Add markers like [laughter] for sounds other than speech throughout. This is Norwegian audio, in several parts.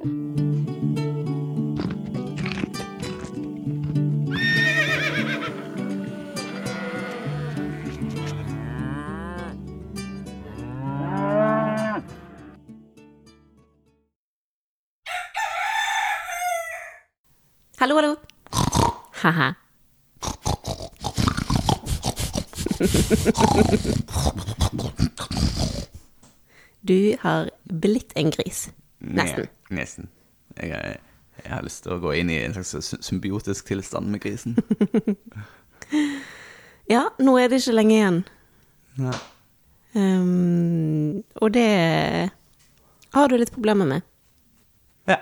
Hallo, hallo. Ha-ha. Du har blitt en gris. Nesten. Nesten. Jeg, jeg har lyst til å gå inn i en slags symbiotisk tilstand med grisen. [laughs] Ja, nå er det ikke lenge igjen. Nei. Um, og det har du litt problemer med. Ja.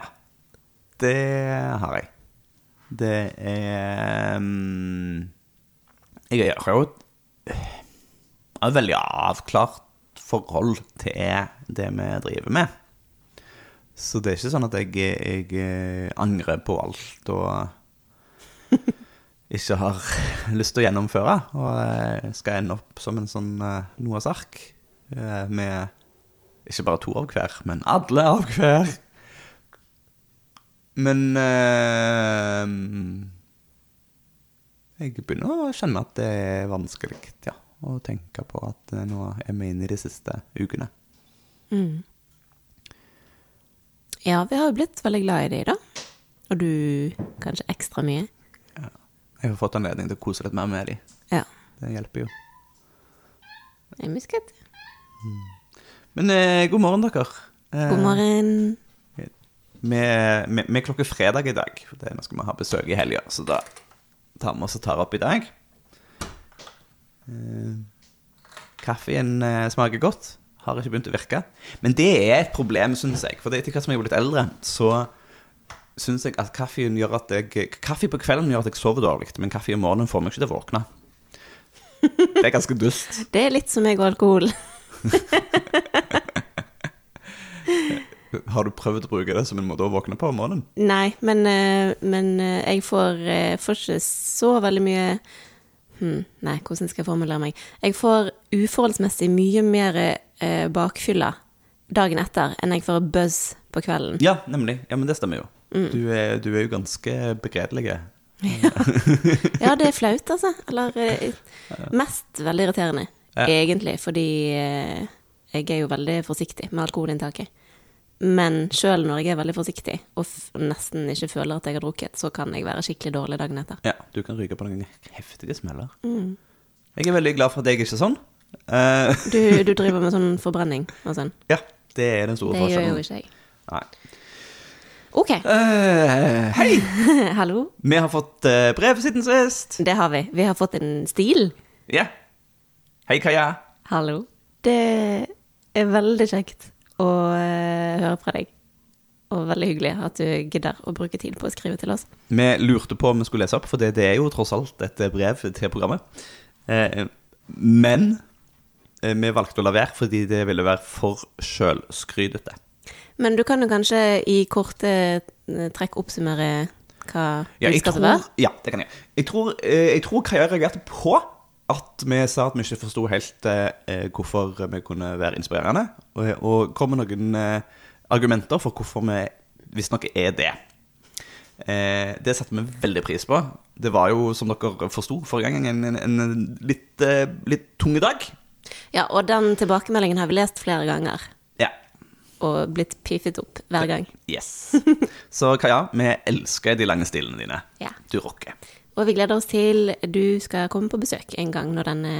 Det har jeg. Det er um, Jeg har jo et veldig avklart forhold til det vi driver med. Så det er ikke sånn at jeg, jeg eh, angrer på alt og [laughs] ikke har lyst til å gjennomføre. Og eh, skal ende opp som en sånn eh, Noahs ark med ikke bare to av hver, men alle av hver. Men eh, Jeg begynner å kjenne at det er vanskelig, ja. Å tenke på at nå er vi inne i de siste ukene. Ja, vi har jo blitt veldig glad i deg, da. Og du kanskje ekstra mye. Ja. Jeg har fått anledning til å kose litt mer med dem. Ja. Det hjelper jo. En musket. Men eh, god morgen, dere. Eh, God morgen. Vi er klokken fredag i dag. for er, nå skal vi ha besøk i helga, så da tar vi oss og tar opp i dag. Eh, kaffen eh, smaker godt. Har ikke begynt å virke. Men det er et problem, syns jeg. For det, etter hvert som jeg blir litt eldre, så syns jeg at kaffen gjør at jeg Kaffe på kvelden gjør at jeg sover dårlig, men kaffe om morgenen får meg ikke til å våkne. Det er ganske dust. [laughs] Det er litt som meg og alkohol. Har du prøvd å bruke det som en måte å våkne på om morgenen? Nei, men, eh, men eh, jeg får, eh, får ikke så veldig mye hm, Nei, hvordan skal jeg formulere meg? Jeg får uforholdsmessig mye mer eh, bakfylla dagen etter enn jeg får buzz på kvelden. Ja, nemlig. Ja, men det stemmer jo. Du, er, du er jo ganske begredelig. [laughs] Ja, det er flaut, altså. Eller eh, mest veldig irriterende, Ja. egentlig, fordi eh, jeg er jo veldig forsiktig med alkoholinntaket. Men sjøl når jeg er veldig forsiktig og nesten ikke føler at jeg har drukket, så kan jeg være skikkelig dårlig dagen etter. Ja, du kan ryke på noen heftige smeller. Jeg er veldig glad for at jeg ikke er sånn. Uh. [laughs] Du, du driver med sånn forbrenning og sånn. ja, det er den store Det gjør jo ikke jeg. Nei. Ok, Uh, hei! [laughs] hallo. Vi har fått uh, brev siden sist. Det har vi. Vi har fått en stil. Ja. Hei, Kaja. Hallo. Det er veldig kjekt å eh, høre fra deg. Og veldig hyggelig at du gidder å bruke tid på å skrive til oss. Vi lurte på om vi skulle lese opp, for det, det er jo tross alt et brev til programmet. Eh, men eh, vi valgte å la være fordi det ville være for sjølskrytete. Men du kan jo kanskje i korte eh, trekk oppsummere hva Ja, budskapet var? ja, det kan jeg. Jeg tror, eh, jeg tror Kaja reagerte på at vi sa at vi ikke forsto helt eh, hvorfor vi kunne være inspirerende, og, og kom med noen eh, argumenter for hvorfor vi visstnok er det. Eh, det satte vi veldig pris på. Det var jo, som dere forsto forrige gang, en, en, en litt, eh, litt tung dag. Ja, og den tilbakemeldingen har vi lest flere ganger. Ja. Og blitt piffet opp hver gang. Yes. Så Kaja, vi elsker de lange stilene dine. Ja. Du rocker. Og vi gleder oss til du skal komme på besøk en gang når denne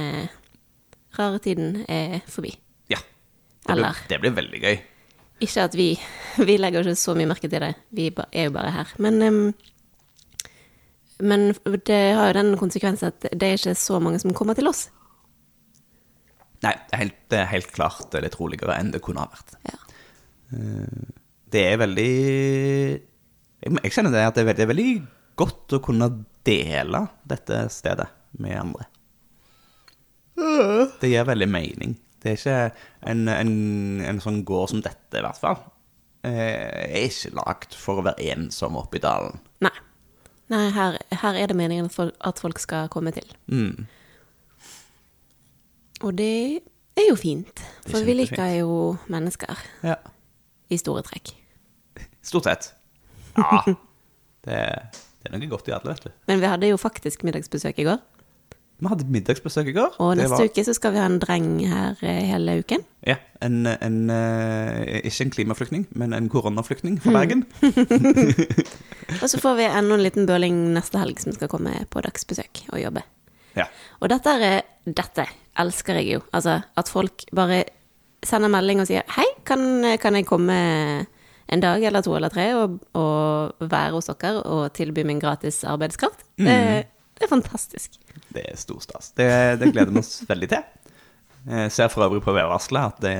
rare tiden er forbi. Ja. Det blir, det blir veldig gøy. Ikke at vi Vi legger ikke så mye merke til det. Vi er jo bare her. Men Men det har jo den konsekvens at det er ikke så mange som kommer til oss. Nei, det er helt, det er helt klart litt roligere enn det kunne ha vært. Ja. Det er veldig Jeg, kjenner det at det er, veldig, veldig godt å kunne dele dette stedet med andre. Det gir veldig mening. Det er ikke en, en, en sånn gård som dette, i hvert fall. Eh, er ikke lagd for å være ensom oppe i dalen. Nei. Nei, her, her er det meningen at folk, skal komme til. Mm. Og det er jo fint. Er For vi liker jo mennesker Ja. i store trekk. Stort sett. Ja. [laughs] Det, det er noe godt i alle, vet du. Men vi hadde jo faktisk middagsbesøk i går. Vi hadde middagsbesøk i går. Og neste var- uke så skal vi ha en dreng her eh, hele uken. Ja, en, en eh, Ikke en klimaflyktning, men en koronaflyktning fra Bergen. [laughs] Og så får vi enda en liten bøling neste helg som skal komme på dagsbesøk og jobbe. Ja. Og dette, er, dette elsker jeg jo. Altså at folk bare sender melding og sier hei, kan, kan jeg komme en dag eller to eller tre og, og være hos dere og tilby min gratis arbeidskraft? Det, det er fantastisk. Det er stor stas. Det, det gleder vi oss [laughs] veldig til. Jeg ser for øvrig på værvarselet at det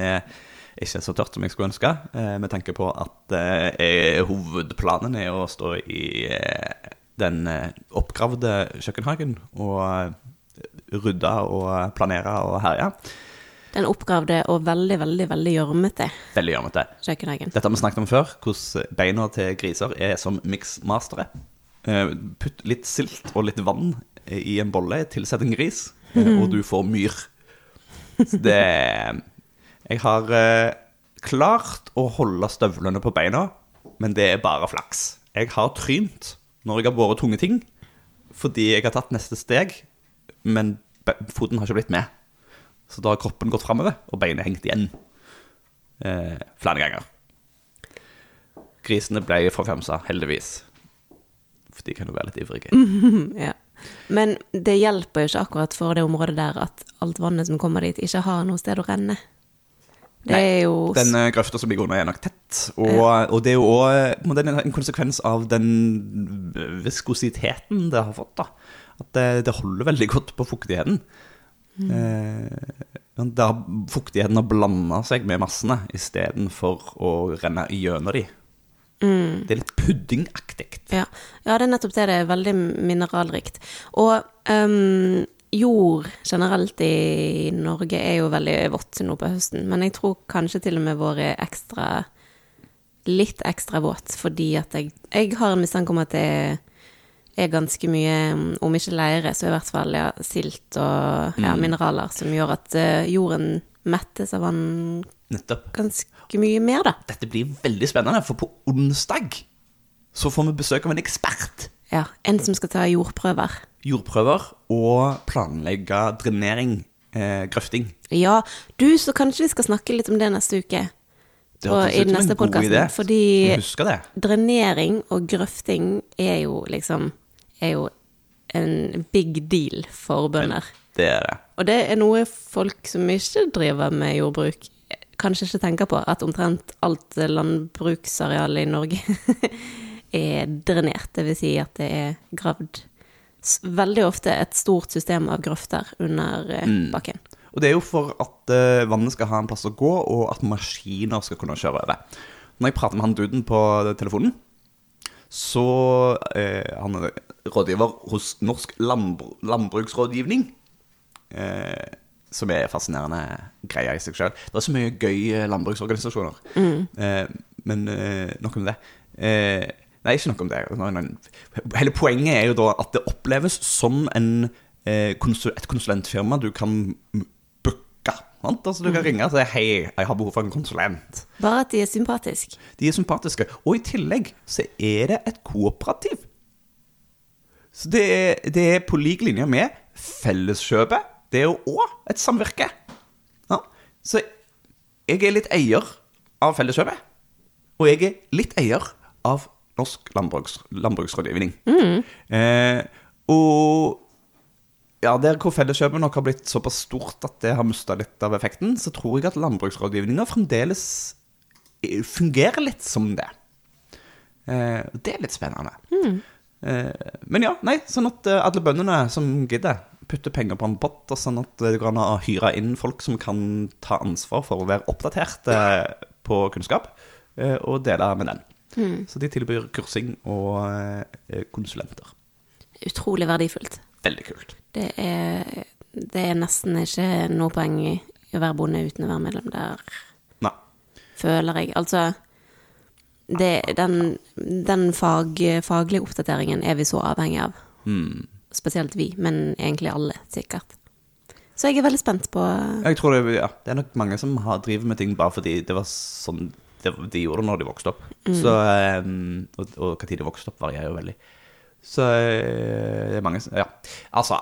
ikke er så tørt som jeg skulle ønske, eh, med tanke på at eh, hovedplanen er å stå i eh, den eh, oppgravde kjøkkenhagen og eh, rydde og planere og herje. Den oppgravde og veldig, veldig, veldig gjørmete Veldig gjørmete. kjøkkenhagen. Dette har vi snakket om før, hvordan beina til griser er som miksmastere. Eh, Putt litt silt og litt vann i en bolle, tilsett en gris, eh, og du får myr. Så det Jeg har eh, klart å holde støvlene på beina, men det er bare flaks. Jeg har trynt når jeg har båret tunge ting, fordi jeg har tatt neste steg, men foten har ikke blitt med. Så da har kroppen gått framover, og beinet hengt igjen eh, flere ganger. Grisene ble forfjamsa, heldigvis. For de kan jo være litt ivrige. [laughs] Ja. Men det hjelper jo ikke akkurat for det området der at alt vannet som kommer dit, ikke har noe sted å renne. Det Nei, er jo Den eh, grøfta som ligger under, er nok tett. Og, og det er jo òg en konsekvens av den viskositeten det har fått. da. At det, det holder veldig godt på fuktigheten. Eh, der fuktigheten har blanda seg med massene istedenfor å renne gjennom de. Det er litt puddingaktig. Ja. ja, det er nettopp det. Det er veldig mineralrikt. Og um, jord generelt i Norge er jo veldig vått nå på høsten, men jeg tror kanskje til og med våre ekstra Litt ekstra våt, fordi at jeg Jeg har en mistanke om at det er ganske mye, om ikke leire, så i hvert fall ja, silt og ja, mineraler som gjør at eh, jorden mettes av vann Nettopp. ganske mye mer, da. Dette blir veldig spennende, for på onsdag så får vi besøk av en ekspert. Ja, En som skal ta jordprøver. Jordprøver og planlegge drenering, eh, grøfting. Ja, du, så kanskje vi skal snakke litt om det neste uke. Og i den neste podkasten. fordi-. Drenering og grøfting er jo liksom Er jo en big deal for bønder. Det er det. Og det er noe folk som ikke driver med jordbruk, kanskje ikke tenker på. At omtrent alt landbruksareal i Norge [laughs] er drenert. Det vil si at det er gravd veldig ofte et stort system av grøfter under eh, Mm. bakken. Og det er jo for at uh, vannet skal ha en plass å gå, og at maskiner skal kunne kjøre over. Når jeg prater med han duden på telefonen, så eh, Han er rådgiver hos Norsk landbru Landbruksrådgivning. Eh, som er fascinerende greie i seg sjøl. Det er så mye gøy landbruksorganisasjoner. landbruksorganisasjoner. Eh, men eh, nok om det. Eh, nei, ikke nok om det. Hele poenget er jo da at det oppleves som en, eh, konsul et konsulentfirma du kan. Sant? Altså, du kan ringe og si 'hei, jeg har behov for en konsulent'. Bare at de er sympatiske. De er sympatiske. Og i tillegg så er det et kooperativ. Så det er, det er på lik linje med Felleskjøpet. Det er jo òg et samvirke. Ja. Så jeg er litt eier av Felleskjøpet. Og jeg er litt eier av Norsk landbruks, landbruksrådgivning. Eh, og ja, der hvor Felleskjøpet nok har blitt såpass stort at det har mista litt av effekten, så tror jeg at landbruksrådgivninga fremdeles eh, fungerer litt som det. Eh, det er litt spennende. Eh, men ja, nei, sånn at eh, alle bøndene som gidder, putter penger på en pott, og sånn at det går an å hyre inn folk som kan ta ansvar for å være oppdatert eh, på kunnskap, eh, og dele med den. Så de tilbyr kursing og konsulenter. Utrolig verdifullt. Veldig kult. Det er, det er nesten ikke noe poeng i å være bonde uten å være medlem der, Nei. føler jeg. Altså, det, den, den fag, faglige oppdateringen er vi så avhengig av. Spesielt vi, men egentlig alle, sikkert. Så jeg er veldig spent på Jeg tror det, ja, det er nok mange som har, driver med ting bare fordi det var sånn det, de gjorde det når de vokste opp. Så, eh, og og hva tid de vokste opp, varierer jo veldig. Så eh, det er mange som Ja. Altså,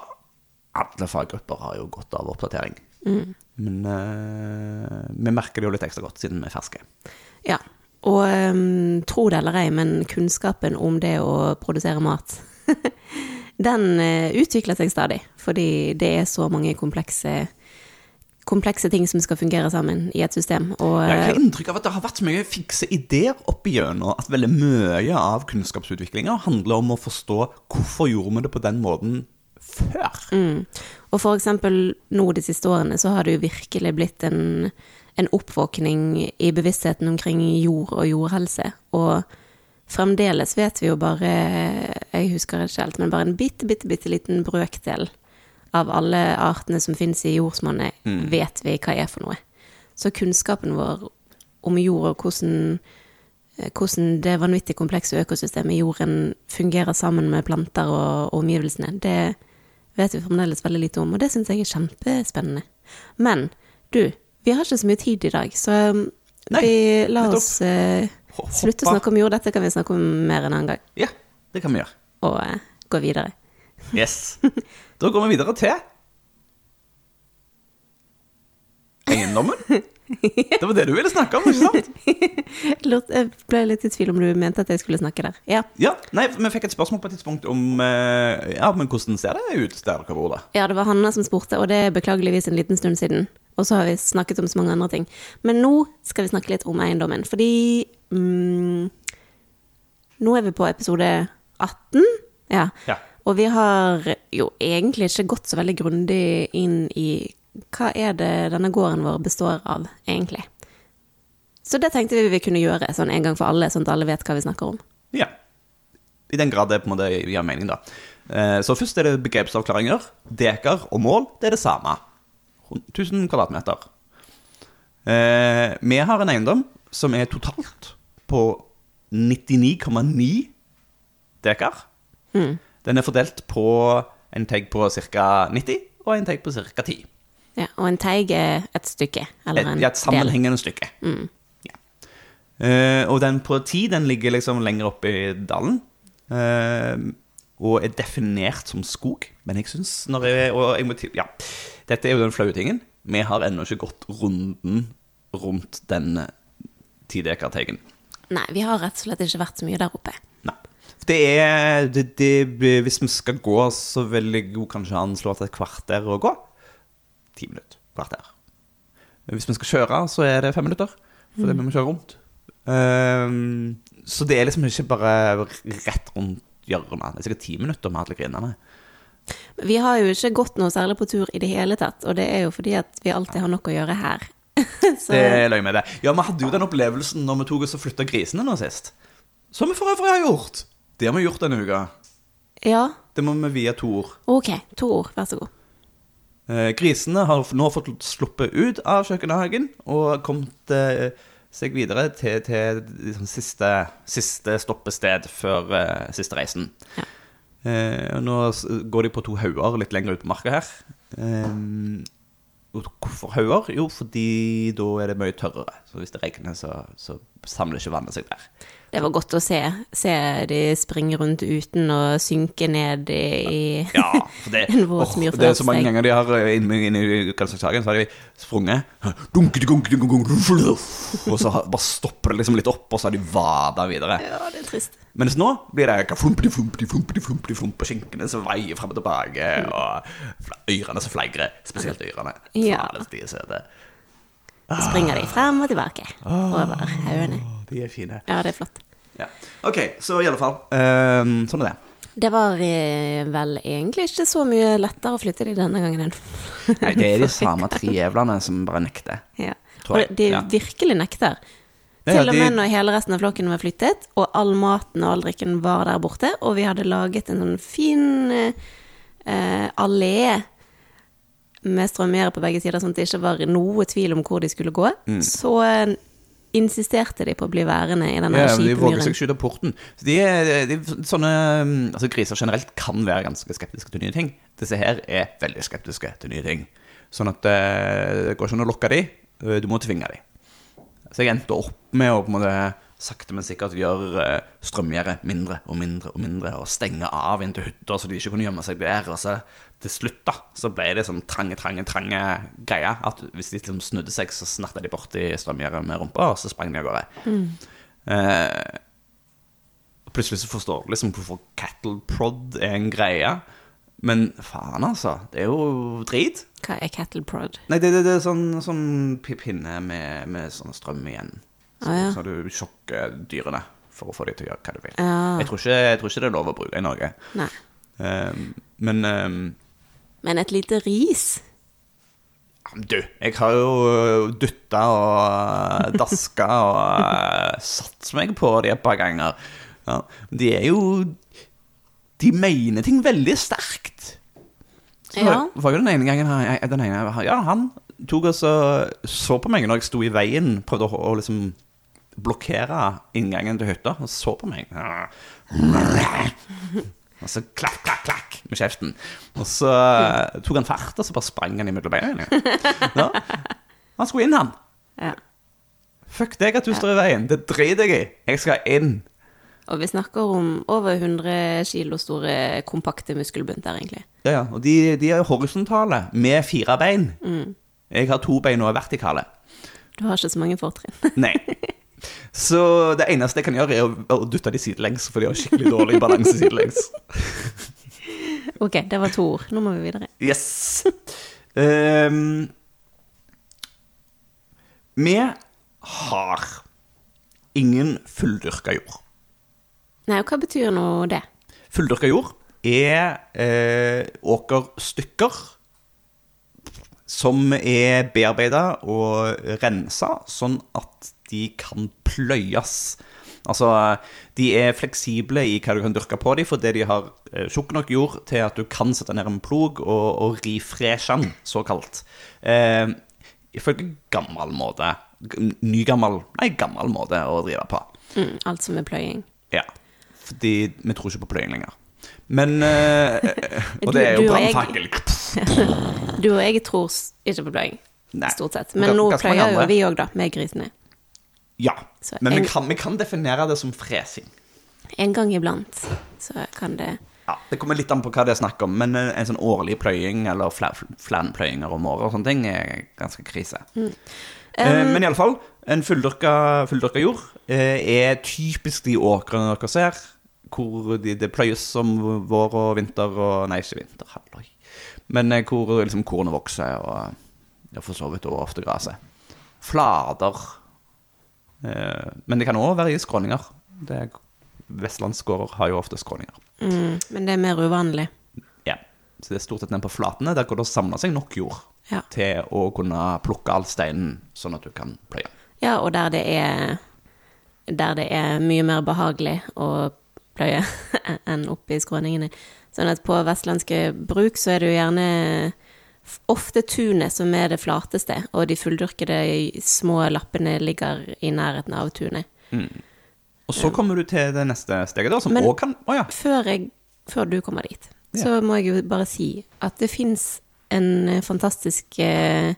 alle faggrupper har jo godt av oppdatering. Men uh, vi merker det jo litt ekstra godt siden vi er ferske. Ja. Og um, tro det eller ei, men kunnskapen om det å produsere mat, [laughs] den uh, utvikler seg stadig. Fordi det er så mange komplekse, komplekse ting som skal fungere sammen i et system. Og Jeg har eh, inntrykk av at det har vært så mye fikse ideer opp igjennom. at veldig mye av kunnskapsutviklinga handler om å forstå hvorfor gjorde vi det på den måten før. Og for eksempel nå de siste årene så har det jo virkelig blitt en, en oppvåkning i bevisstheten omkring jord og jordhelse. Og fremdeles vet vi jo bare, jeg husker ikke helt, men bare en bitte, bitte, bitte liten brøkdel av alle artene som finnes i jordsmonnet, vet vi hva er for noe. Så kunnskapen vår om jord og hvordan, eh, hvordan det vanvittig komplekse økosystemet jorden fungerer sammen med planter og, og omgivelsene, det vet vi fremdeles veldig lite om, og det syns jeg er kjempespennende. Men du, vi har ikke så mye tid i dag, så um, Nei, vi la oss uh, slutte å snakke om jord. Dette kan vi snakke om mer en annen gang, Ja, det kan vi gjøre. og uh, gå videre. [laughs] Yes. Da går vi videre til [laughs] Eiendommen. Det var det du ville snakke om, ikke sant? [laughs] Jeg ble litt i tvil om du mente at jeg skulle snakke der. Ja, Ja, nei, Vi fikk et spørsmål på et tidspunkt om eh, Ja, men hvordan ser det ut der dere bor, da? ja det var Hanna som spurte, og det er beklageligvis en liten stund siden. Og så har vi snakket om så mange andre ting. Men nå skal vi snakke litt om eiendommen, fordi mm, Nå er vi på episode 18. Ja. Ja. Og vi har jo egentlig ikke gått så veldig grundig inn i hva er det denne gården vår består av, egentlig. Så det tenkte vi vi kunne gjøre sånn en gang for alle, sånn at alle vet hva vi snakker om. Ja. I den grad det på en måte gir mening, da. Eh, Så først er det begrepsavklaringer. Dekar og mål, det er det samme. 1000 kvadratmeter. Eh, Vi har en eiendom som er totalt på 99,9 dekar. Den er fordelt på en tegg på ca. 90 og en tegg på ca. 10. Ja, og en teig er et stykke, eller Et, en ja, et del. sammenhengende stykke. Ja. Uh, og den på ti den ligger liksom lenger oppe i dalen. Uh, og er definert som skog. Men jeg syns når jeg, og jeg må, ja, Dette er jo den flaue tingen. Vi har ennå ikke gått runden rundt den tidekarteigen. Nei, vi har rett og slett ikke vært så mye der oppe. Nei. Det er det, det, Hvis vi skal gå, så vil jeg jo kanskje anslå at et kvarter å gå. Ti minutter. Kvarter. Hvis vi skal kjøre, så er det fem minutter. Fordi vi må kjøre rundt. Um, så det er liksom ikke bare rett rundt hjørnet. Det er sikkert ti minutter med alle kvinnene. Vi har jo ikke gått noe særlig på tur i det hele tatt, og det er jo fordi at vi alltid har nok å gjøre her. [laughs] så Det løy med det. Ja, vi hadde jo den opplevelsen når vi tok oss og flytta grisene nå sist. Som vi for øvrig har gjort. Det har vi gjort denne uka. ja, Det må vi via to ord. ok, to ord, vær så god. Eh, grisene har nå fått sluppet ut av kjøkkenhagen og kommet eh, seg videre til, til liksom, siste, siste stoppested før eh, siste reisen. Ja. Eh, nå går de på to hauger litt lenger ut på marka her. Eh, hvorfor hauger? Jo, fordi da er det mye tørrere. Så hvis det regner, så, så samler ikke vannet seg der. Det var godt å se. Se de springe rundt uten å synke ned i Ja, [laughs] det, En våt myr det er så mange ganger de har eh, inne inn i Karlsbergshagen, så har de sprunget dunke, dunke, dunke, dunk, dunk, Og så bare stopper det liksom litt opp, og så har de vada videre. Ja, det er trist. Mens nå blir det flumpeti, flumpeti, flumpeti, flumpeti, flump, og skinkene som veier fram og tilbake, og ørene som flagrer. Spesielt ørene. Ja. så de er søte. Springer de frem og tilbake over haugene. De er fine. Ja, det er flott. Ja. Ok, så i alle fall. Um, sånn er det. Det var eh, vel egentlig ikke så mye lettere å flytte de denne gangen enn Nei, det er de [laughs] samme tre jævlene som bare nekter. Ja. Og de ja. virkelig nekter. Til og med når hele resten av flokken var flyttet, og all maten og all drikken var der borte, og vi hadde laget en sånn fin eh, eh, allé med strømgjerde på begge sider, sånn at det ikke var noe tvil om hvor de skulle gå, Mm. så eh, insisterte de på å bli værende i denne Ja, men de våger seg ikke ut av porten. Så de de, sånne um, Altså Griser generelt kan være ganske skeptiske til nye ting. Disse her er veldig skeptiske til nye ting. Sånn at eh, det går ikke an å lokke de, eh, du må tvinge de. Så jeg endte opp med å på en måte sakte, men sikkert gjøre eh, strømgjerdet mindre og mindre og mindre, og stenge av inn til hytta så de ikke kunne gjemme seg der. Og så til slutt da, så ble det sånn trange, trange, trange greie At hvis de liksom snudde seg, så snatta de borti strømgjerdet med rumpa, og så sprang de av gårde. Eh, plutselig så forstår du liksom hvorfor cattle prod er en greie. Men faen, altså. Det er jo drit. Hva er cattle prod? Nei, det, det, det er sånn, sånn pinne med, med sånn strøm igjen. Så, Ah, ja. så du sjokker dyrene for å få dem til å gjøre hva du vil. Ja. Jeg, tror ikke, jeg tror ikke det er lov å bruke i Norge. Um, men um, Men et lite ris? du, jeg har jo dutta og daska og uh, satt meg på de et par ganger. Ja, de er jo De mener ting veldig sterkt. Så Ja. var, jo den ene gangen jeg- den ene, Ja, han tok og så, så på meg når jeg sto i veien, prøvde å, å liksom blokkere inngangen til hytta, og så på meg. Og så klakk, klakk, klakk med kjeften. Og så eh, tok han fart, og så bare sprang han imellom beina. Ja. Han skulle inn, han. Ja. Fuck deg at du står i veien. Det driter jeg i. Jeg skal inn. Og vi snakker om over 100 kilo store, kompakte muskelbunter, egentlig. Ja, ja. Og de, de er horisontale, med fire bein. Jeg har to bein og er vertikale. Du har ikke så mange fortrinn. Nei. [laughs] Så det eneste jeg kan gjøre, er å, dytte de sidelengs, for de har skikkelig dårlig balanse sidelengs. [laughs] ok, det var to ord. Nå må vi videre. Yes. Um, vi har ingen fulldyrka jord. Nei, og hva betyr nå det? Fulldyrka jord er eh, åkerstykker som er bearbeida og rensa, sånn at de kan pløyes. Altså, de er fleksible i hva du kan dyrke på dem, fordi de har eh, tjukk nok jord til at du kan sette ned en plog og, og rifreshe den, såkalt. Eh, ifølge gammel måte. Nygammel Nei, gammel måte å drive på. Mm, alt som er pløying. Ja. Fordi vi tror ikke på pløying lenger. Men eh, [laughs] Og det er jo brannfakkel. [laughs] Du og jeg tror ikke på pløying, stort sett. Men nå pløyer jo vi òg, da, med grisene. Ja. Så Men en- vi kan, vi kan definere det som fresing. En gang iblant så kan det Ja, Det kommer litt an på hva det er snakk om, men en, en sånn årlig pløying eller fla- flanpløyinger om året og sånne ting er ganske krise. Mm. Um, men iallfall, en fulldyrka, fulldyrka jord eh, er typisk de åkrene dere ser, hvor de, det pløyes som vår og vinter og Nei, ikke vinter, halloi. Men eh, hvor liksom kornet vokser, og ja, for så vidt også ofte gresset. Flater. Eh, men det kan òg være i skråninger. Det er- Vestlandsgårder har jo ofte skråninger. mm, Men det er mer uvanlig. Ja. Så det er stort sett ned på flatene, der hvor det samler seg nok jord Ja. til å kunne plukke all steinen, sånn at du kan pløye. ja, og der det er Der det er mye mer behagelig å pløye [laughs] enn oppe i skråningene. Sånn at på vestlandske bruk så er det jo gjerne ofte tunet som er det flateste, og de fulldyrkede små lappene ligger i nærheten av tunet. Og så kommer du til det neste steget, da, som òg kan Å ja. Før, jeg, før du kommer dit, Ja. så må jeg jo bare si at det fins en eh, fantastisk eh,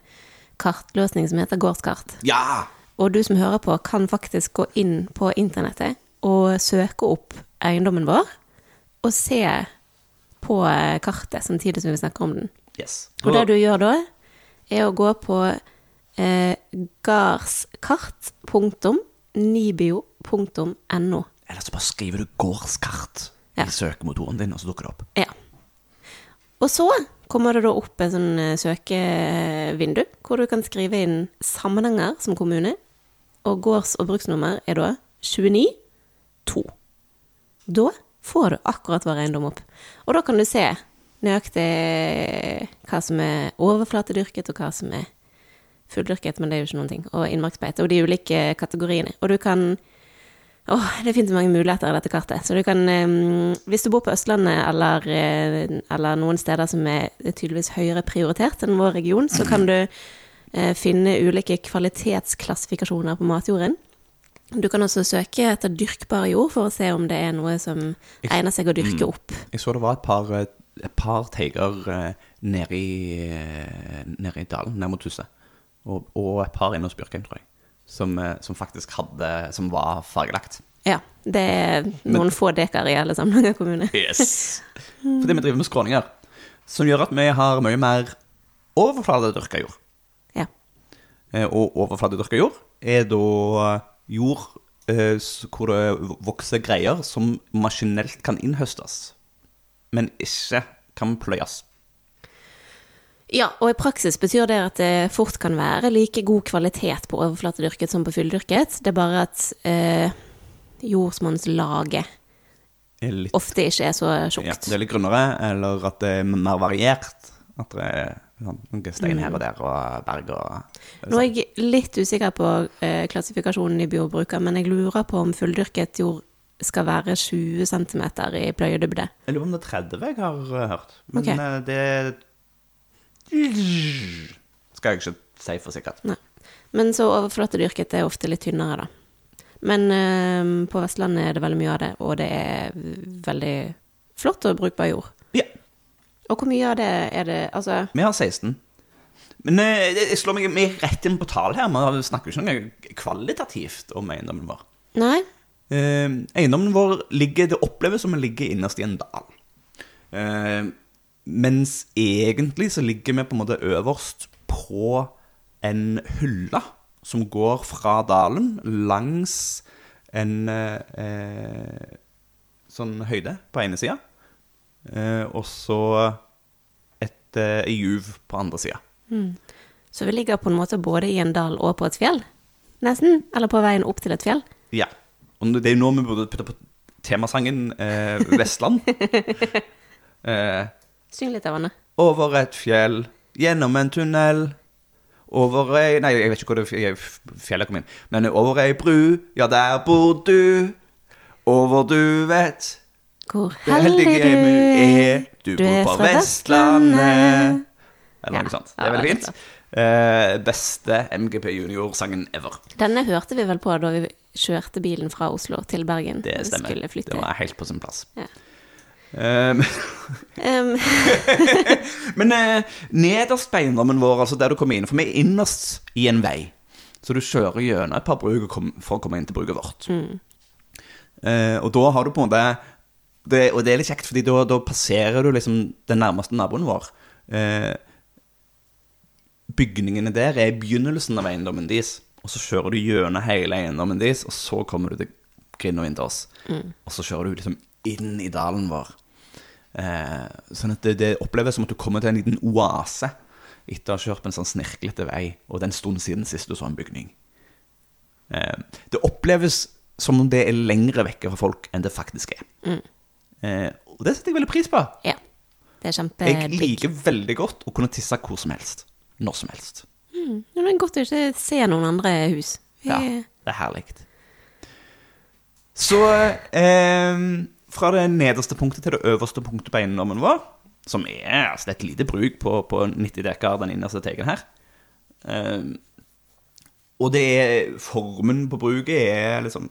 kartløsning som heter Gårdskart. Ja! Og du som hører på, kan faktisk gå inn på internettet og søke opp eiendommen vår, og se på eh, kartet samtidig som vi snakker om den. Yes. Og det du gjør da, er å gå på eh, gardskart.nibio.no. Eller så bare skriver du 'gårdskart' Ja. i søkemotoren din, og så dukker det opp. Ja. Og så kommer det da opp en sånn eh, søkevindu, hvor du kan skrive inn sammenhenger som kommune, og gårds- og bruksnummer er da 292. Da får du akkurat hver eiendom opp. Og da kan du se nøyaktig hva som er overflatedyrket, og hva som er fulldyrket, men det er jo ikke noen ting, og innmarksbeite, og de ulike kategoriene. Og du kan Åh, det finnes mange muligheter i dette kartet. Så du kan, hvis du bor på Østlandet eller, eh, eller noen steder som er tydeligvis høyere prioritert enn vår region, så kan du eh, finne ulike kvalitetsklassifikasjoner på matjorden. Du kan også søke etter dyrkbar jord for å se om det er noe som egner seg å dyrke opp. Jeg så det var et par, eh, et par teiger eh, nede i, eh, nede i dalen, ned mot huset. Og, og et par inne hos Bjørkheim, tror jeg. som, eh, som faktisk hadde Som var fargelagt. Ja. Det er noen få dekar i alle Samnanger [laughs] kommune. Yes. Fordi vi driver med skråninger, som gjør at vi har mye mer overfladedyrka jord. Ja. Og overfladedyrka jord er da jord hvor det vokser greier som maskinelt kan innhøstes, men ikke kan pløyes. Ja, og i praksis betyr det at det fort kan være like god kvalitet på overflatedyrket som på fulldyrket. Det er bare at eh, jordsmonnslaget litt, ofte ikke er så ja, det er litt grunnere, eller at det er mer variert. At det er sånn, noen stein her og der, og berg og Nå er jeg litt usikker på eh, klassifikasjonen i biobruker, men jeg lurer på om fulldyrket jord skal være 20 cm i pløyedybde. Jeg lurer på om det er 30 jeg har eh, hørt. Men okay. eh, det skal jeg ikke si for sikkert. Nei. Men så overflatedyrket er ofte litt tynnere, da. Men eh, på Vestlandet er det veldig mye av det, og det er veldig flott og brukbar jord. Ja, Og hvor mye av det er det Altså, vi har 16. Men eh, jeg slår meg rett inn på tall her. Vi snakker jo ikke noe kvalitativt om eiendommen vår. nei? Eh, eiendommen vår ligger, det oppleves som den ligger innerst i en dal. Eh, mens egentlig så ligger vi på en måte øverst på en hylle som går fra dalen langs en eh, sånn høyde på ene sida, eh, og så et eh, juv på andre sida. Så vi ligger på en måte både i en dal og på et fjell? Nesten? Eller på veien opp til et fjell? Ja. Og det er jo nå vi burde putte på temasangen eh, Vestland. [laughs] eh, Syng litt av Anne. over et fjell, gjennom en tunnel, over ei Nei, jeg vet ikke hvor det fj- fjellet kom inn. Men over ei bru, ja, der bor du. Over du vet Hvor heldig du er, Du bor på Vestlandet. Eller Ja. noe sånt. Det er veldig fint. Eh, beste MGP Junior-sangen ever. Denne hørte vi vel på da vi kjørte bilen fra Oslo til Bergen. Det stemmer. Det var helt på sin plass. Ja. Eh, [laughs] Men eh, nederst på eiendommen vår, altså der du kommer inn For vi er innerst i en vei. Så du kjører gjennom et par bruk for å komme inn til bruket vårt. Eh, og da har du på en måte det, Og det er litt kjekt, fordi da, da passerer du liksom den nærmeste naboen vår. Eh, bygningene der er i begynnelsen av eiendommen deres. Og så kjører du gjennom hele eiendommen deres, og så kommer du til Grind og Vinters. Mm. Og så kjører du liksom inn i dalen vår. Eh, sånn at det, det oppleves som at du kommer til en liten oase etter å ha kjørt på en sånn snirklete vei, og det er en stund siden sist du så en bygning. Eh, det oppleves som om det er lengre vekke fra folk enn det faktisk er. Eh, og det setter jeg veldig pris på. ja. Det er Jeg liker veldig godt å kunne tisse hvor som helst. Når som helst. Mm. Det er godt å ikke se noen andre hus. Vi, Ja, det er herlig. Så eh, fra det nederste punktet til det øverste punktet på eiendommen vår, som er altså er et lite bruk på, på 90 dekar, den innerste teigen her eh, Og det er formen på bruket er liksom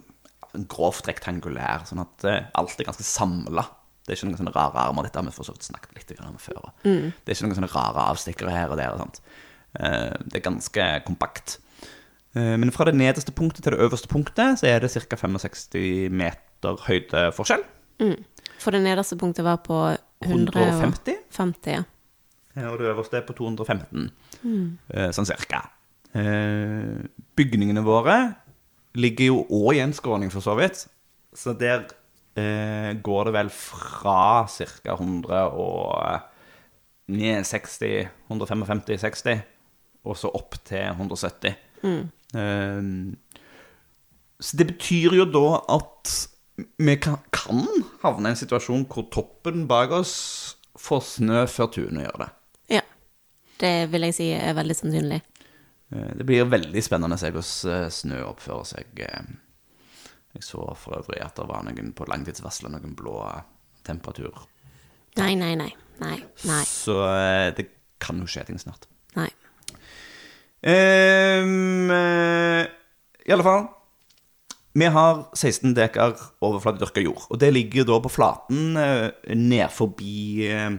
grovt rektangulær, sånn at eh, alt er ganske samla. Det er ikke noen sånne rare armer. Dette har vi for så vidt snakket litt om før. Det er ikke noen sånne rare avstikkere her og der. og sånt. Eh, Det er ganske kompakt. Eh, Men fra det nederste punktet til det øverste punktet så er det ca. 65 meter høydeforskjell. For det nederste punktet var på 150. 50, ja. Og det øverste er på 215, mm. sånn cirka. Eh, Bygningene våre ligger jo òg i en skråning, for så vidt. Så der eh, går det vel fra ca. 160, 155-60, og så opp til 170. Eh, så det betyr jo da at vi kan, kan havne i en situasjon hvor toppen bak oss får snø før tunet gjør det. Ja. Det vil jeg si er veldig sannsynlig. Eh, Det blir veldig spennende å se hvordan snø oppfører seg. Eh. Jeg så for øvrig at det var noen på langtidsvarselet, noen blå temperatur. Nei, nei, nei. Nei. Nei. Så eh, det kan jo skje ting snart. nei. Um, I alle fall Vi har 16 dekar overflatedyrka jord. Og det ligger da på flaten uh, ned forbi eh,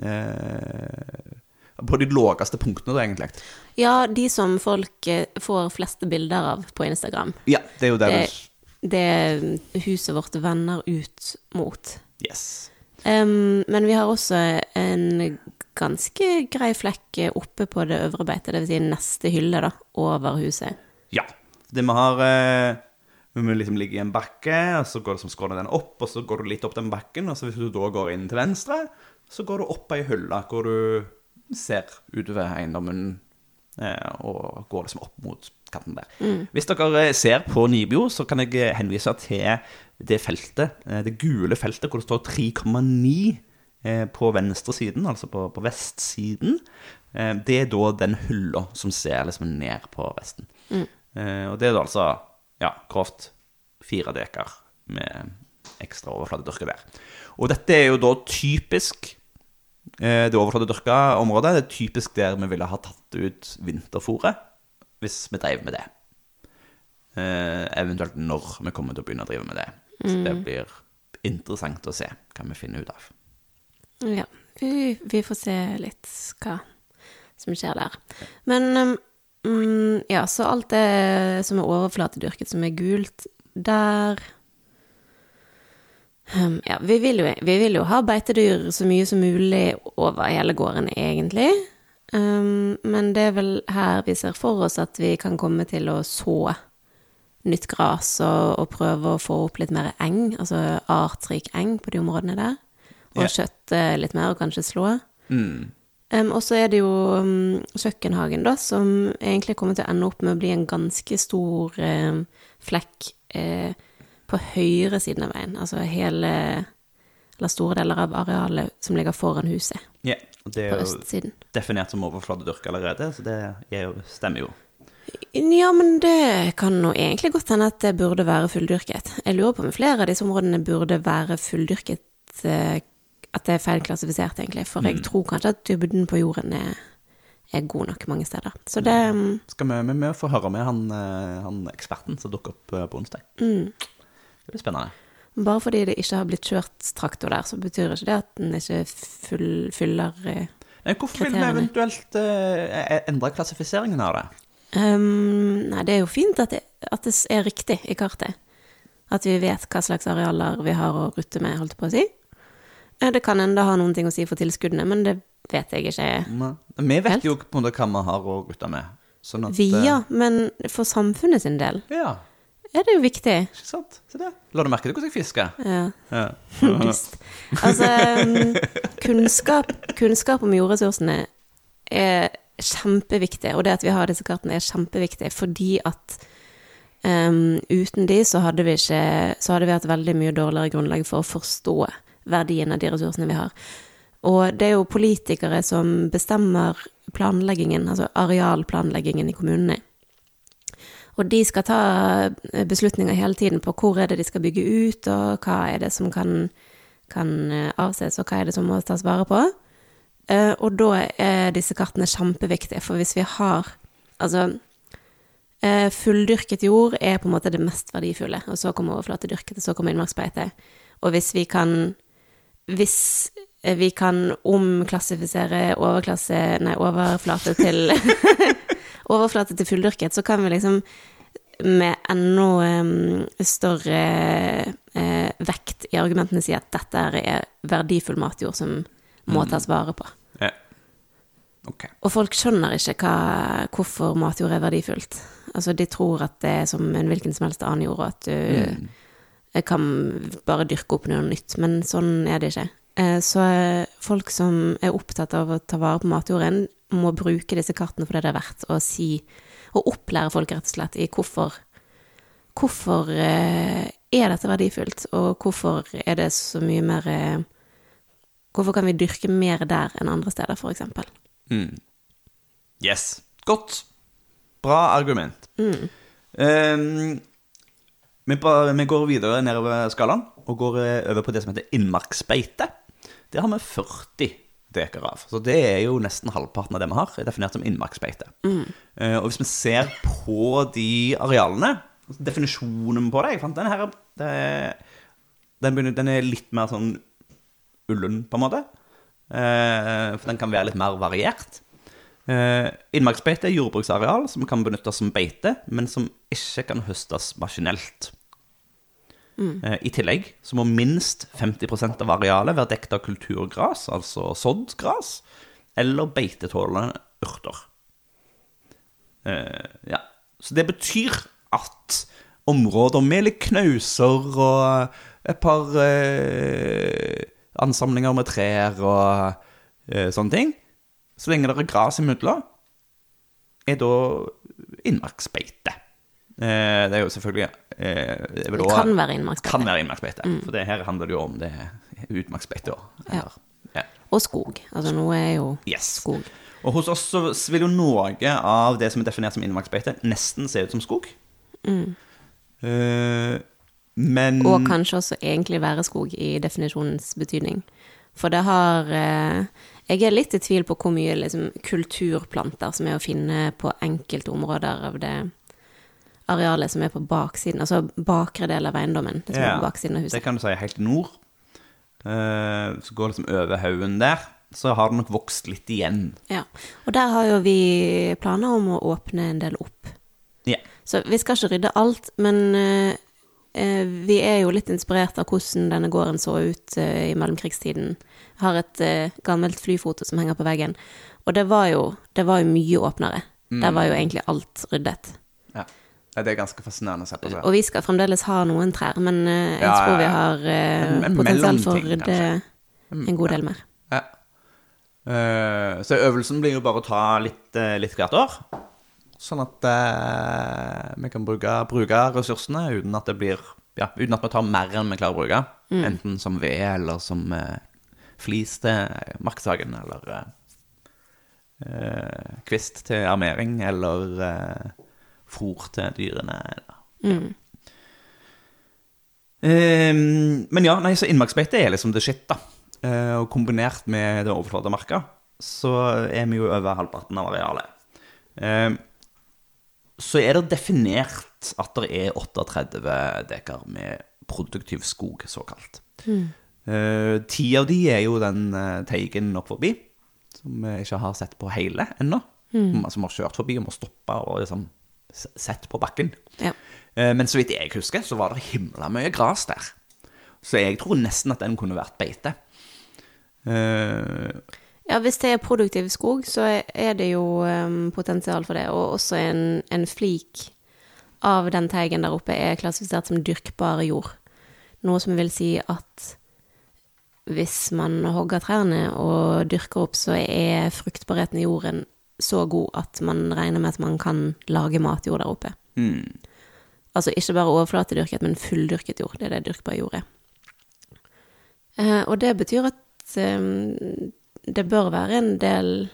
eh, På de laveste punktene, da, egentlig. Ja, de som folk eh, får fleste bilder av på Instagram. Ja, det er jo det. Det, det huset vårt vender ut mot. Yes. Um, men vi har også en ganske grei flekk oppe på det øvre beitet, dvs. Si neste hylle da, over huset. Ja. Det vi har eh, Vi må liksom ligge i en bakke, og så går det som skråner den opp, og så går du litt opp den bakken, og så hvis du da går inn til venstre, så går du opp ei hylle hvor du ser utover eiendommen og går liksom opp mot kanten der. Hvis dere eh, ser på Nibio, så kan jeg eh, henvise til det feltet, eh, det gule feltet hvor det står 3,9 eh, på venstre siden, altså på, på vestsiden. Eh, Det er da den hylla som ser liksom ned på vesten. Eh, Og det er da altså, ja, grovt fire dekar med ekstra overflatedyrke der. Og dette er jo da typisk eh, overflate dyrka området. Det er typisk der vi ville ha tatt ut vinterfôret hvis vi drev med det. Eh, eventuelt når vi kommer til å begynne å drive med det. Så det blir interessant å se hva vi finner ut av. Ja, vi, vi får se litt hva som skjer der. Men um, mm, ja, så alt det som er overflatedyrket, som er gult, der um, Ja, vi vil, jo, vi vil jo ha beitedyr så mye som mulig over hele gården, egentlig. Um, men det er vel her vi ser for oss at vi kan komme til å så nytt gras og, og prøve å få opp litt mer eng, altså artsrik eng på de områdene der. Og yeah. skjøtte litt mer, og kanskje slå. Mm. Um, og så er det jo um, kjøkkenhagen, da, som egentlig kommer til å ende opp med å bli en ganske stor um, flekk eh, på høyre siden av veien. Altså hele Eller store deler av arealet som ligger foran huset, Ja, og det er jo definert som overfladedyrk allerede, så det jo, stemmer jo. Ja, men det kan nå egentlig godt hende at det burde være fulldyrket. Jeg lurer på om flere av disse områdene burde være fulldyrket eh, At det er feilklassifisert, egentlig. For jeg tror kanskje at dybden på jorden er, er god nok mange steder. Så det ja. Skal vi, vi, vi få høre med han, eh, han eksperten som dukker opp eh, på onsdag. mm. Det blir spennende. Bare fordi det ikke har blitt kjørt traktor der, så betyr ikke det at den ikke full, fyller kriteriene. Hvorfor vil vi eventuelt uh, endre klassifiseringen av det? um, Nei, det er jo fint at det, at det er riktig i kartet. At vi vet hva slags arealer vi har å rutte med, holdt på å si. Eh, Det kan enda ha noen ting å si for tilskuddene, men det vet jeg ikke. Nei. Vi vet Helt. jo på en måte hva vi har å rutte med. Sånn at, Vi, eh, ja, men for samfunnet sin del Ja, er det jo viktig. ikke sant? Se det. La du merke til hvordan jeg fisker? Ja. Ja. [laughs] Altså, um, kunnskap, kunnskap om jordressursene er kjempeviktig, og det at vi har disse kartene er kjempeviktig, fordi at um, uten de så hadde vi ikke Så hadde vi hatt veldig mye dårligere grunnlag for å forstå verdien av de ressursene vi har. Og det er jo politikere som bestemmer planleggingen, altså arealplanleggingen i kommunene. Og de skal ta eh, beslutninger hele tiden på hvor er det de skal bygge ut, og hva er det som kan, kan eh, avses, og hva er det som må tas vare på. Eh, Og da er disse kartene kjempeviktige, for hvis vi har Altså, fulldyrket jord er på en måte det mest verdifulle, og så kommer overflatedyrket, og så kommer innmarksbeite. Og hvis vi kan Hvis vi kan omklassifisere overklasse Nei, overflate til [laughs] overflate til fulldyrket, så kan vi liksom med enda større eh, vekt i argumentene si at dette er verdifull matjord som må tas vare på. ja. Okay. Og folk skjønner ikke hva, hvorfor matjord er verdifullt. Altså, de tror at det er som en hvilken som helst annen jord, og at du mm. kan bare dyrke opp noe nytt, men sånn er det ikke. Eh, Så eh, folk som er opptatt av å ta vare på matjorden, må bruke disse kartene for det det er verdt, og si Og opplære folk rett og slett i hvorfor Hvorfor eh, er dette verdifullt, og hvorfor er det så mye mer eh, Hvorfor kan vi dyrke mer der enn andre steder, eksempel? Mm. Yes. Godt. Bra argument. Ehm, vi, vi går videre nedover skalaen og går eh, over på det som heter innmarksbeite. Det har vi 40 dekar av. Så det er jo nesten halvparten av det vi har, er definert som innmarksbeite. Eh, og hvis vi ser på de arealene, altså definisjonen på det Jeg fant den her det den, begynner, den er litt mer sånn ullen, på en måte. Eh, for den kan være litt mer variert. Eh, innmarksbeite er jordbruksareal som kan benyttes som beite, men som ikke kan høstes maskinelt. Mm. I tillegg så må minst 50 av arealet være dekket av kulturgras, altså sådd gras, eller beitetålende urter. Eh, ja. Så det betyr at områder med litt knauser og et par eh, ansamlinger med trær og eh, sånne ting, så lenge det er gras imellom, er da innmarksbeite. Eh, det er jo selvfølgelig eh, det Det kan være innmarksbeite. Kan være innmarksbeite. For det her handler det jo om det utmarksbeite. Ja. ja. Og skog. Altså noe er jo Yes. skog. Og hos oss så vil jo noe av det som er definert som innmarksbeite, nesten se ut som skog. Eh, men Og kanskje også egentlig være skog i definisjonens betydning. For det har uh, Jeg er litt i tvil på hvor mye liksom, kulturplanter som er å finne på enkelte områder av det arealet som er på baksiden, altså bakre del av eiendommen. Det av Det kan du si helt nord. Uh, så går liksom over haugen der. Så har det nok vokst litt igjen. Ja. Og der har jo vi planer om å åpne en del opp. Ja. Så vi skal ikke rydde alt, men eh, eh, vi er jo litt inspirert av hvordan denne gården så ut eh, i mellomkrigstiden. Jeg har et eh, gammelt flyfoto som henger på veggen, og det var jo, det var jo mye åpnere. Der var jo egentlig alt ryddet. ja. Det er ganske fascinerende å se på. seg. Og vi skal fremdeles ha noen trær, men eh, jeg Ja, tror vi har eh, En- en potensial for å rydde. Mm, en god del mer. Ja. Eh, så øvelsen blir jo bare å ta litt, uh, litt hvert år. Sånn at uh, vi kan bruke, bruke ressursene uten at det blir Ja, uten at vi tar mer enn vi klarer å bruke. Enten som ved eller som uh, flis til Markshagen eller kvist til armering, eller uh, fôr til dyrene. Eller. Eh, men ja, nei, så innmarksbeite er liksom det shit, da. Eh, og kombinert med det overflata marka, så er vi jo over halvparten av arealet. Eh, så er det definert at det er 38 dekar med produktiv skog, såkalt. Eh, Ti av de er jo den eh, teigen opp forbi, som vi ikke har sett på hele ennå. Som har kjørt forbi og må stoppe og liksom sett på bakken. Ja. Eh, Men så vidt jeg husker, så var det himla mye gras der. Så jeg tror nesten at den kunne vært beite. Eh, Ja, hvis det er produktiv skog, så er det jo um, potensial for det. Og også en, en flik av den teigen der oppe er klassifisert som dyrkbar jord. Noe som vil si at hvis man hogger trærne og dyrker opp, så er fruktbarheten i jorden så god at man regner med at man kan lage matjord der oppe. Altså ikke bare overflatedyrket, men fulldyrket jord. Det er det dyrkbar jord er. Uh, og det betyr at eh, det bør være en del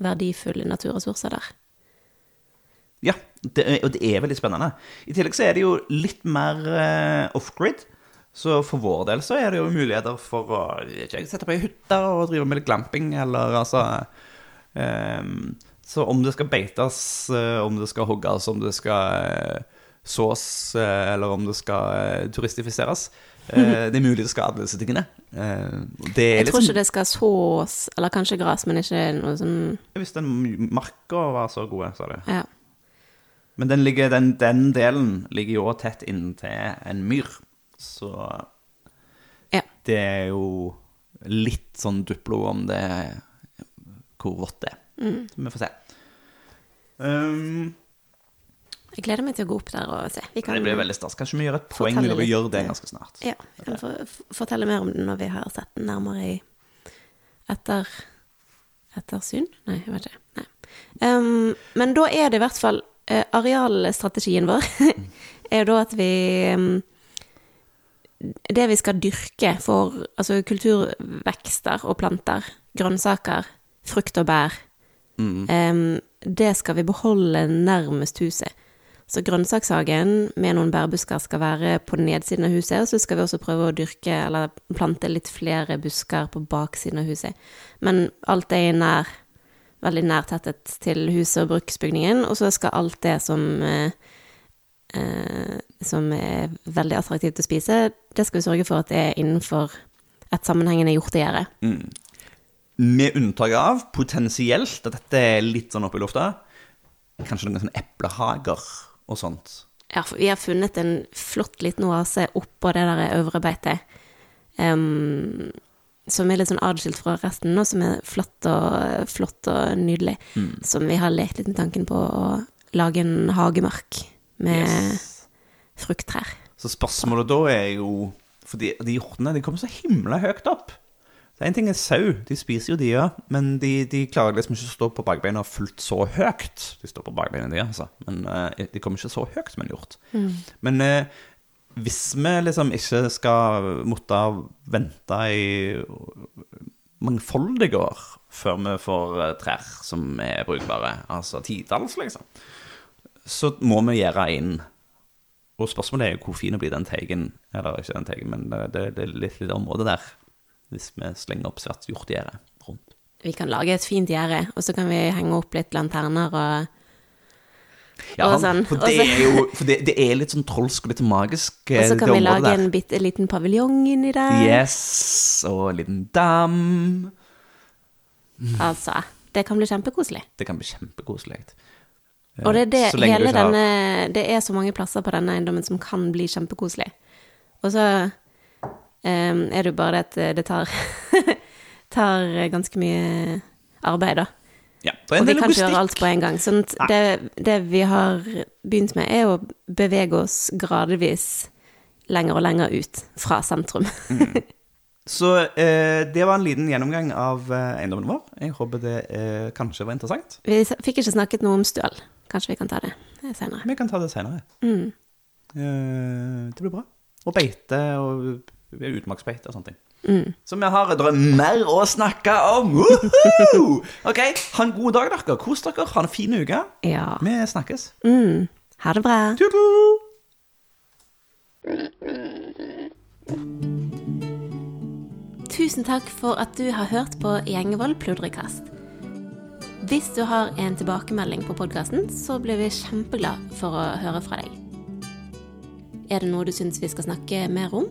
verdifulle naturressurser der. ja, det er, og det er veldig spennende. I tillegg så er det jo litt mer uh, off-grid. Så for vår del så er det jo muligheter for å ikke, sette på ei hytte og drive med litt glamping, eller altså um, Så om det skal beites, eh, om det skal hogges, om det skal eh, sås, eller om det skal turistifiseres Det er mulig det skal alle disse tingene. Eh, det er Jeg tror liksom- ikke det skal sås, eller kanskje gress, men ikke noe sånn Hvis den marka var så gode, sa du. Ja. Men den, ligger, den, den delen ligger jo også tett inntil en myr, så ja. det er jo litt sånn duplo om det hvor vått det er. Mm. Så vi får se. Um, Jeg gleder meg til å gå opp der og se. Vi kan, det blir veldig stas. Kanskje vi gjør et poeng Fortelle når vi litt, gjør det ganske snart. Ja, vi kan få, fortelle mer om den når vi har sett den nærmere i etter ettersyn? Nei, jeg vet ikke. Nei. Um, men da er det i hvert fall uh, Arealstrategien vår [laughs] er jo da at vi um, Det vi skal dyrke for altså kulturvekster og planter, grønnsaker, frukt og bær, um, det skal vi beholde nærmest huset. Så grønnsakshagen med noen bærbusker skal være på nedsiden av huset, og så skal vi også prøve å dyrke eller plante litt flere busker på baksiden av huset. Men alt er i nær, veldig nærtettet til huset og bruksbygningen, og så skal alt det som eh, eh, som er veldig attraktivt å spise, det skal vi sørge for at det er innenfor et sammenhengende hjortegjerde. med unntak av potensielt at dette er litt sånn oppe i lufta, kanskje noen sånne eplehager og sånt. Ja, for vi har funnet en flott liten oase oppå det der øvre beitet. Um, som er litt sånn adskilt fra resten, og som er flott og, flott og nydelig. Som vi har lekt litt med tanken på å lage en hagemark med Yes. frukttrær. Så spørsmålet da er jo For de, de hjortene de kommer så himla høyt opp. Så En ting er sau, de spiser jo de òg, men de, de klarer liksom ikke å stå på bakbeina fullt så høyt. De står på bakbeina, de, altså, men uh, de kommer ikke så høyt som en hjort. Men uh, hvis vi liksom ikke skal måtte vente i mangfoldige år før vi får eh, trær som er brukbare, altså titalls, liksom, så må vi gjøre inn. Og spørsmålet er jo hvor fin blir den teigen, eller ikke den teigen, men det, det, det er litt lite område der, hvis vi slenger opp svært hjortegjerde rundt. Vi kan lage et fint gjerde, og så kan vi henge opp litt lanterner og Ja, sånn, for det er jo for det, det er litt sånn trolsk og litt magisk, eh, [laughs] Og så kan vi lage der. en bitte liten paviljong inni der. Yes, og en liten dam. Altså, det kan bli kjempekoselig. Det kan bli kjempekoselig. Eh, Og det er det hele har- denne Det er så mange plasser på denne eiendommen som kan bli kjempekoselig. Og så em, er det jo bare det at eh, det tar [laughs] tar ganske mye arbeid, da. Ja, Og vi kan ikke gjøre alt på en gang. Sånn det, det vi har begynt med, er å bevege oss gradvis lenger og lenger ut fra sentrum. [laughs] Så eh, det var en liten gjennomgang av eh, eiendommen vår. Jeg håper det eh, kanskje var interessant. Vi fikk ikke snakket noe om støl. Kanskje vi kan ta det senere. Vi kan ta det senere. Mm. Eh, det blir bra. Og beite og utmarksbeite og sånne ting. Mm. Så vi har det er mer å snakke om! Woohoo! Ok, ha en god dag, dere. Kos dere. Ha en fin uke. Ja. Vi snakkes. Mm. Ha det bra. Tut-tut! Tusen takk for at du har hørt på Gjengevold pludrekast. Hvis du har en tilbakemelding på podkasten, så blir vi kjempeglad for å høre fra deg. Er det noe du syns vi skal snakke mer om,